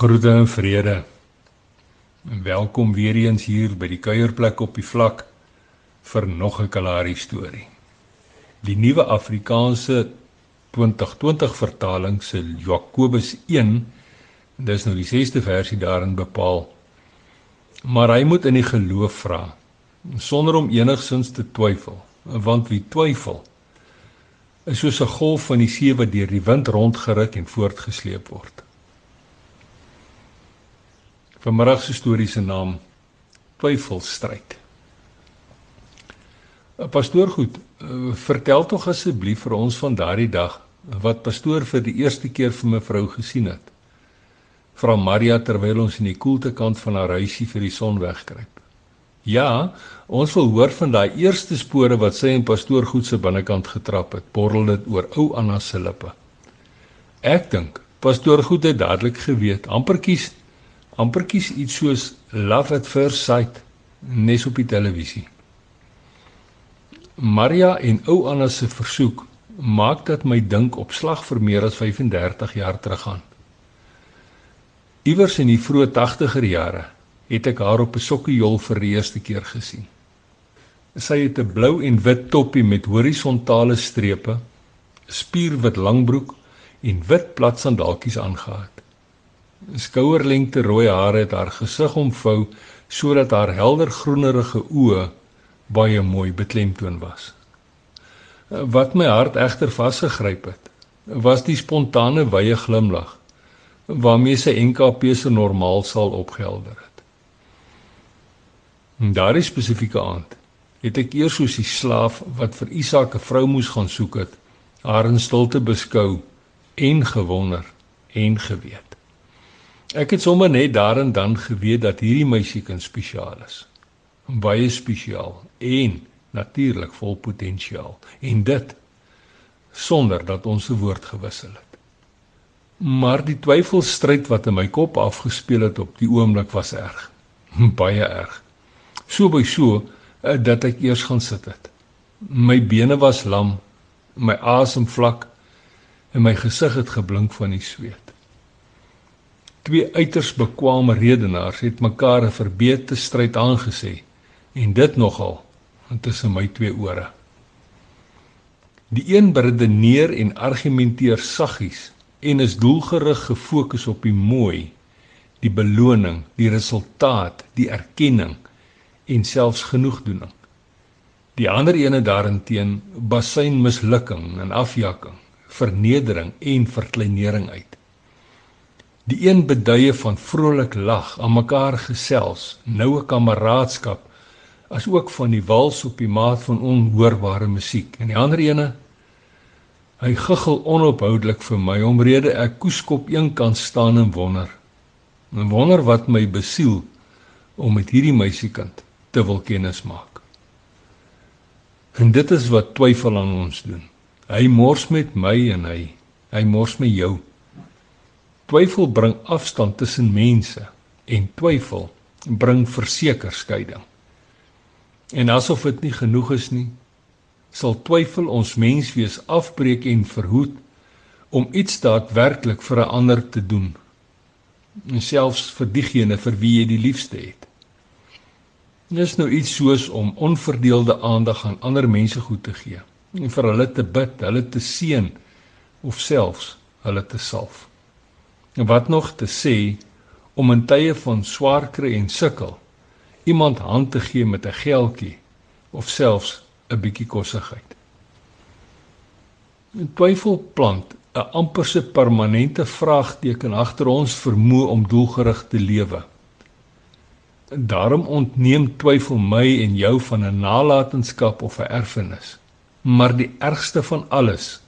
Groete en vrede. En welkom weer eens hier by die kuierplek op die vlak vir nog 'n Kalahari storie. Die nuwe Afrikaanse 2020 vertaling se Jakobus 1, dis nou die 6ste versie daarin bepaal. Maar hy moet in die geloof vra sonder om enigsins te twyfel, want wie twyfel is soos 'n golf van die see wat deur die wind rondgeruk en voortgesleep word. Vanmiddag se storie se naam Twyfelstryd. Eh, pastoor goed, eh, vertel tog asseblief vir ons van daardie dag wat pastoor vir die eerste keer vir mevrou gesien het. Vra Maria terwyl ons in die koelte kant van haar huisie vir die son wegkruip. Ja, ons wil hoor van daai eerste spore wat sy en pastoor goed se binnekant getrap het. Borrel dit oor ou Anna se lippe. Ek dink pastoor goed het dadelik geweet, amper kies amper kies iets soos Love at First Sight nes op die televisie. Maria en ou Anna se versoek maak dat my dink op slag vir meer as 35 jaar terug gaan. Iewers in die vroeë 80er jare het ek haar op 'n sokkiejol vir die eerste keer gesien. Sy het 'n blou en wit toppie met horisontale strepe, spierwit langbroek en wit plat sandaaltjies aangetree skouerlengte rooi hare het haar gesig omvou sodat haar helder groenerige oë baie mooi beklemtoon was. Wat my hart egter vasgegryp het, was die spontane wye glimlag waarmee sy NKP se normaal sal opgehelder het. En daardie spesifieke aand het ek eers soos die slaaf wat vir Isak 'n vrou moes gaan soek het, haar in stilte beskou en gewonder en geweet. Ek het sommer net daarin dan geweet dat hierdie meisiekind spesiaal is. Baie spesiaal en natuurlik vol potensiaal en dit sonder dat ons 'n woord gewissel het. Maar die twyfelstryd wat in my kop afgespeel het op die oomblik was erg. Baie erg. So by so eh, dat ek eers gaan sit het. My bene was lam, my asem vlak en my gesig het geblink van die sweet. Twee uiters bekwame redenaars het mekaar 'n verbeete stryd aangesê en dit nogal tussen my twee ore. Die een beredeneer en argumenteer saggies en is doelgerig gefokus op die mooi, die beloning, die resultaat, die erkenning en selfs genoegdoening. Die ander ene daarenteen basyn mislukking en afjakking, vernedering en verkleinering uit. Die een beduie van vrolik lag, aan mekaar gesels, noue kameraadskap, as ook van die wals op die maat van onhoorbare musiek. En die ander ene, hy guggel onophoudelik vir my omrede ek koeskop een kan staan en wonder. En wonder wat my besiel om met hierdie meisiekind te wil kennis maak. En dit is wat twyfel aan ons doen. Hy mors met my en hy hy mors met jou. Twyfel bring afstand tussen mense en twyfel bring verseker skeiding. En asof dit nie genoeg is nie, sal twyfel ons menswees afbreek en verhoed om iets daadwerklik vir 'n ander te doen. En selfs vir diegene vir wie jy die liefste het. Dit is nou iets soos om onverdeelde aandag aan ander mense goed te gee en vir hulle te bid, hulle te seën of selfs hulle te salf. Wat nog te sê om in tye van swaar kry en sukkel iemand hand te gee met 'n geldjie of selfs 'n bietjie kossigheid. 'n Twyfel plant 'n amper se permanente vraagteken agter ons vermoë om doelgerig te lewe. Daarom ontneem twyfel my en jou van 'n nalatenskap of 'n erfenis. Maar die ergste van alles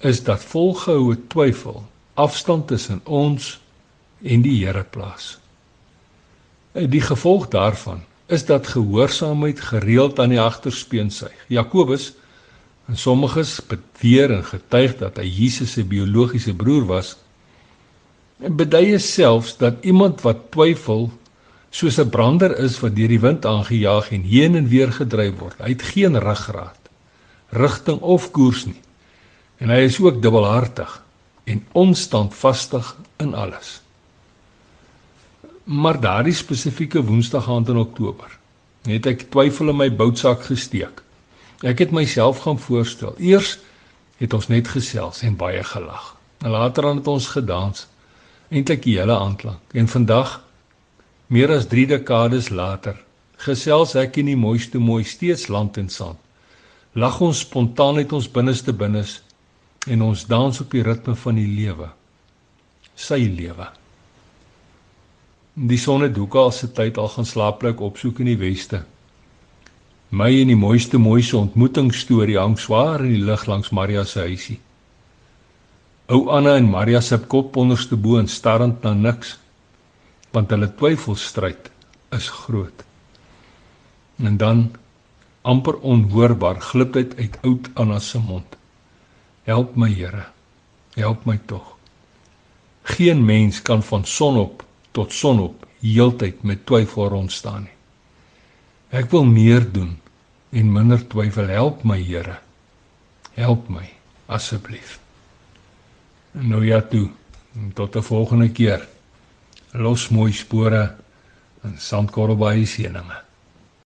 is dat volgehoue twyfel afstand tussen ons en die Here plaas. Eh, die gevolg daarvan is dat gehoorsaamheid gereeld aan die agterspeen suig. Jakobus en sommiges beweer en getuig dat hy Jesus se biologiese broer was. En beduie selfs dat iemand wat twyfel soos 'n brander is wat deur die wind aangejaag en heen en weer gedryf word. Hy het geen ruggraat, rigting of koers nie. En hy is ook dubbelhartig en onstandvastig in alles. Maar daardie spesifieke Woensdag aand in Oktober het ek twyfel in my boutsak gesteek. Ek het myself gaan voorstel. Eers het ons net gesels en baie gelag. En later dan het ons gedans eintlik die hele aand lank. En vandag meer as 3 dekades later gesels ek in die mooiste mooi steeds land en sand. Lag ons spontaan uit ons binneste binnes en ons dans op die ritme van die lewe. Sy lewe. Die son het hoeka al se tyd al gaan slaaplik opsoek in die weste. My en die mooiste mooiste ontmoetingsstorie hang swaar in die lug langs Maria se huisie. Ou Anna en Maria se kop onderste bo en starrend na niks want hulle twyfelstryd is groot. En dan amper onhoorbaar glip dit uit oud Anna se mond. Help my Here. Help my tog. Geen mens kan van sonop tot sonop heeltyd met twyfel rond staan nie. Ek wil meer doen en minder twyfel. Help my Here. Help my asseblief. Nou ja toe. Tot 'n volgende keer. Los mooi spore in Sandkorrelbaai seëninge.